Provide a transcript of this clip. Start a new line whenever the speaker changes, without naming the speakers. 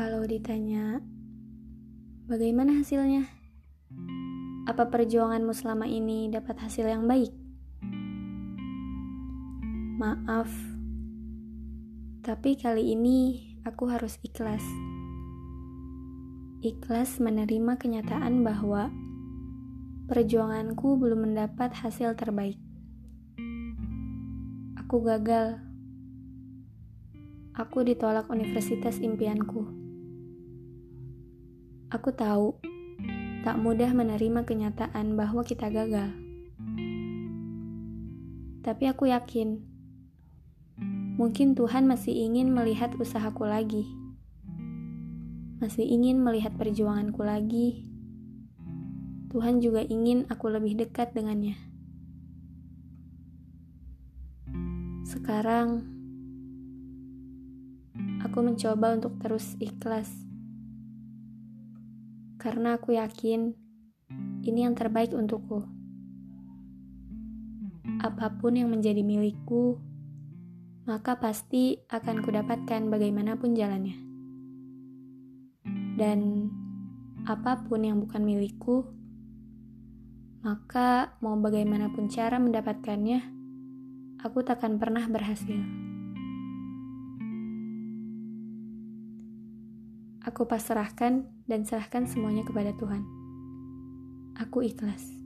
Kalau ditanya, bagaimana hasilnya? Apa perjuanganmu selama ini dapat hasil yang baik? Maaf, tapi kali ini aku harus ikhlas. Ikhlas menerima kenyataan bahwa perjuanganku belum mendapat hasil terbaik. Aku gagal. Aku ditolak universitas impianku. Aku tahu tak mudah menerima kenyataan bahwa kita gagal. Tapi aku yakin Mungkin Tuhan masih ingin melihat usahaku lagi, masih ingin melihat perjuanganku lagi. Tuhan juga ingin aku lebih dekat dengannya. Sekarang, aku mencoba untuk terus ikhlas, karena aku yakin ini yang terbaik untukku. Apa pun yang menjadi milikku maka pasti akan kudapatkan bagaimanapun jalannya. Dan apa pun yang bukan milikku, maka mau bagaimanapun cara mendapatkannya, aku takkan pernah berhasil. Aku pasrahkan dan serahkan semuanya kepada Tuhan. Aku ikhlas.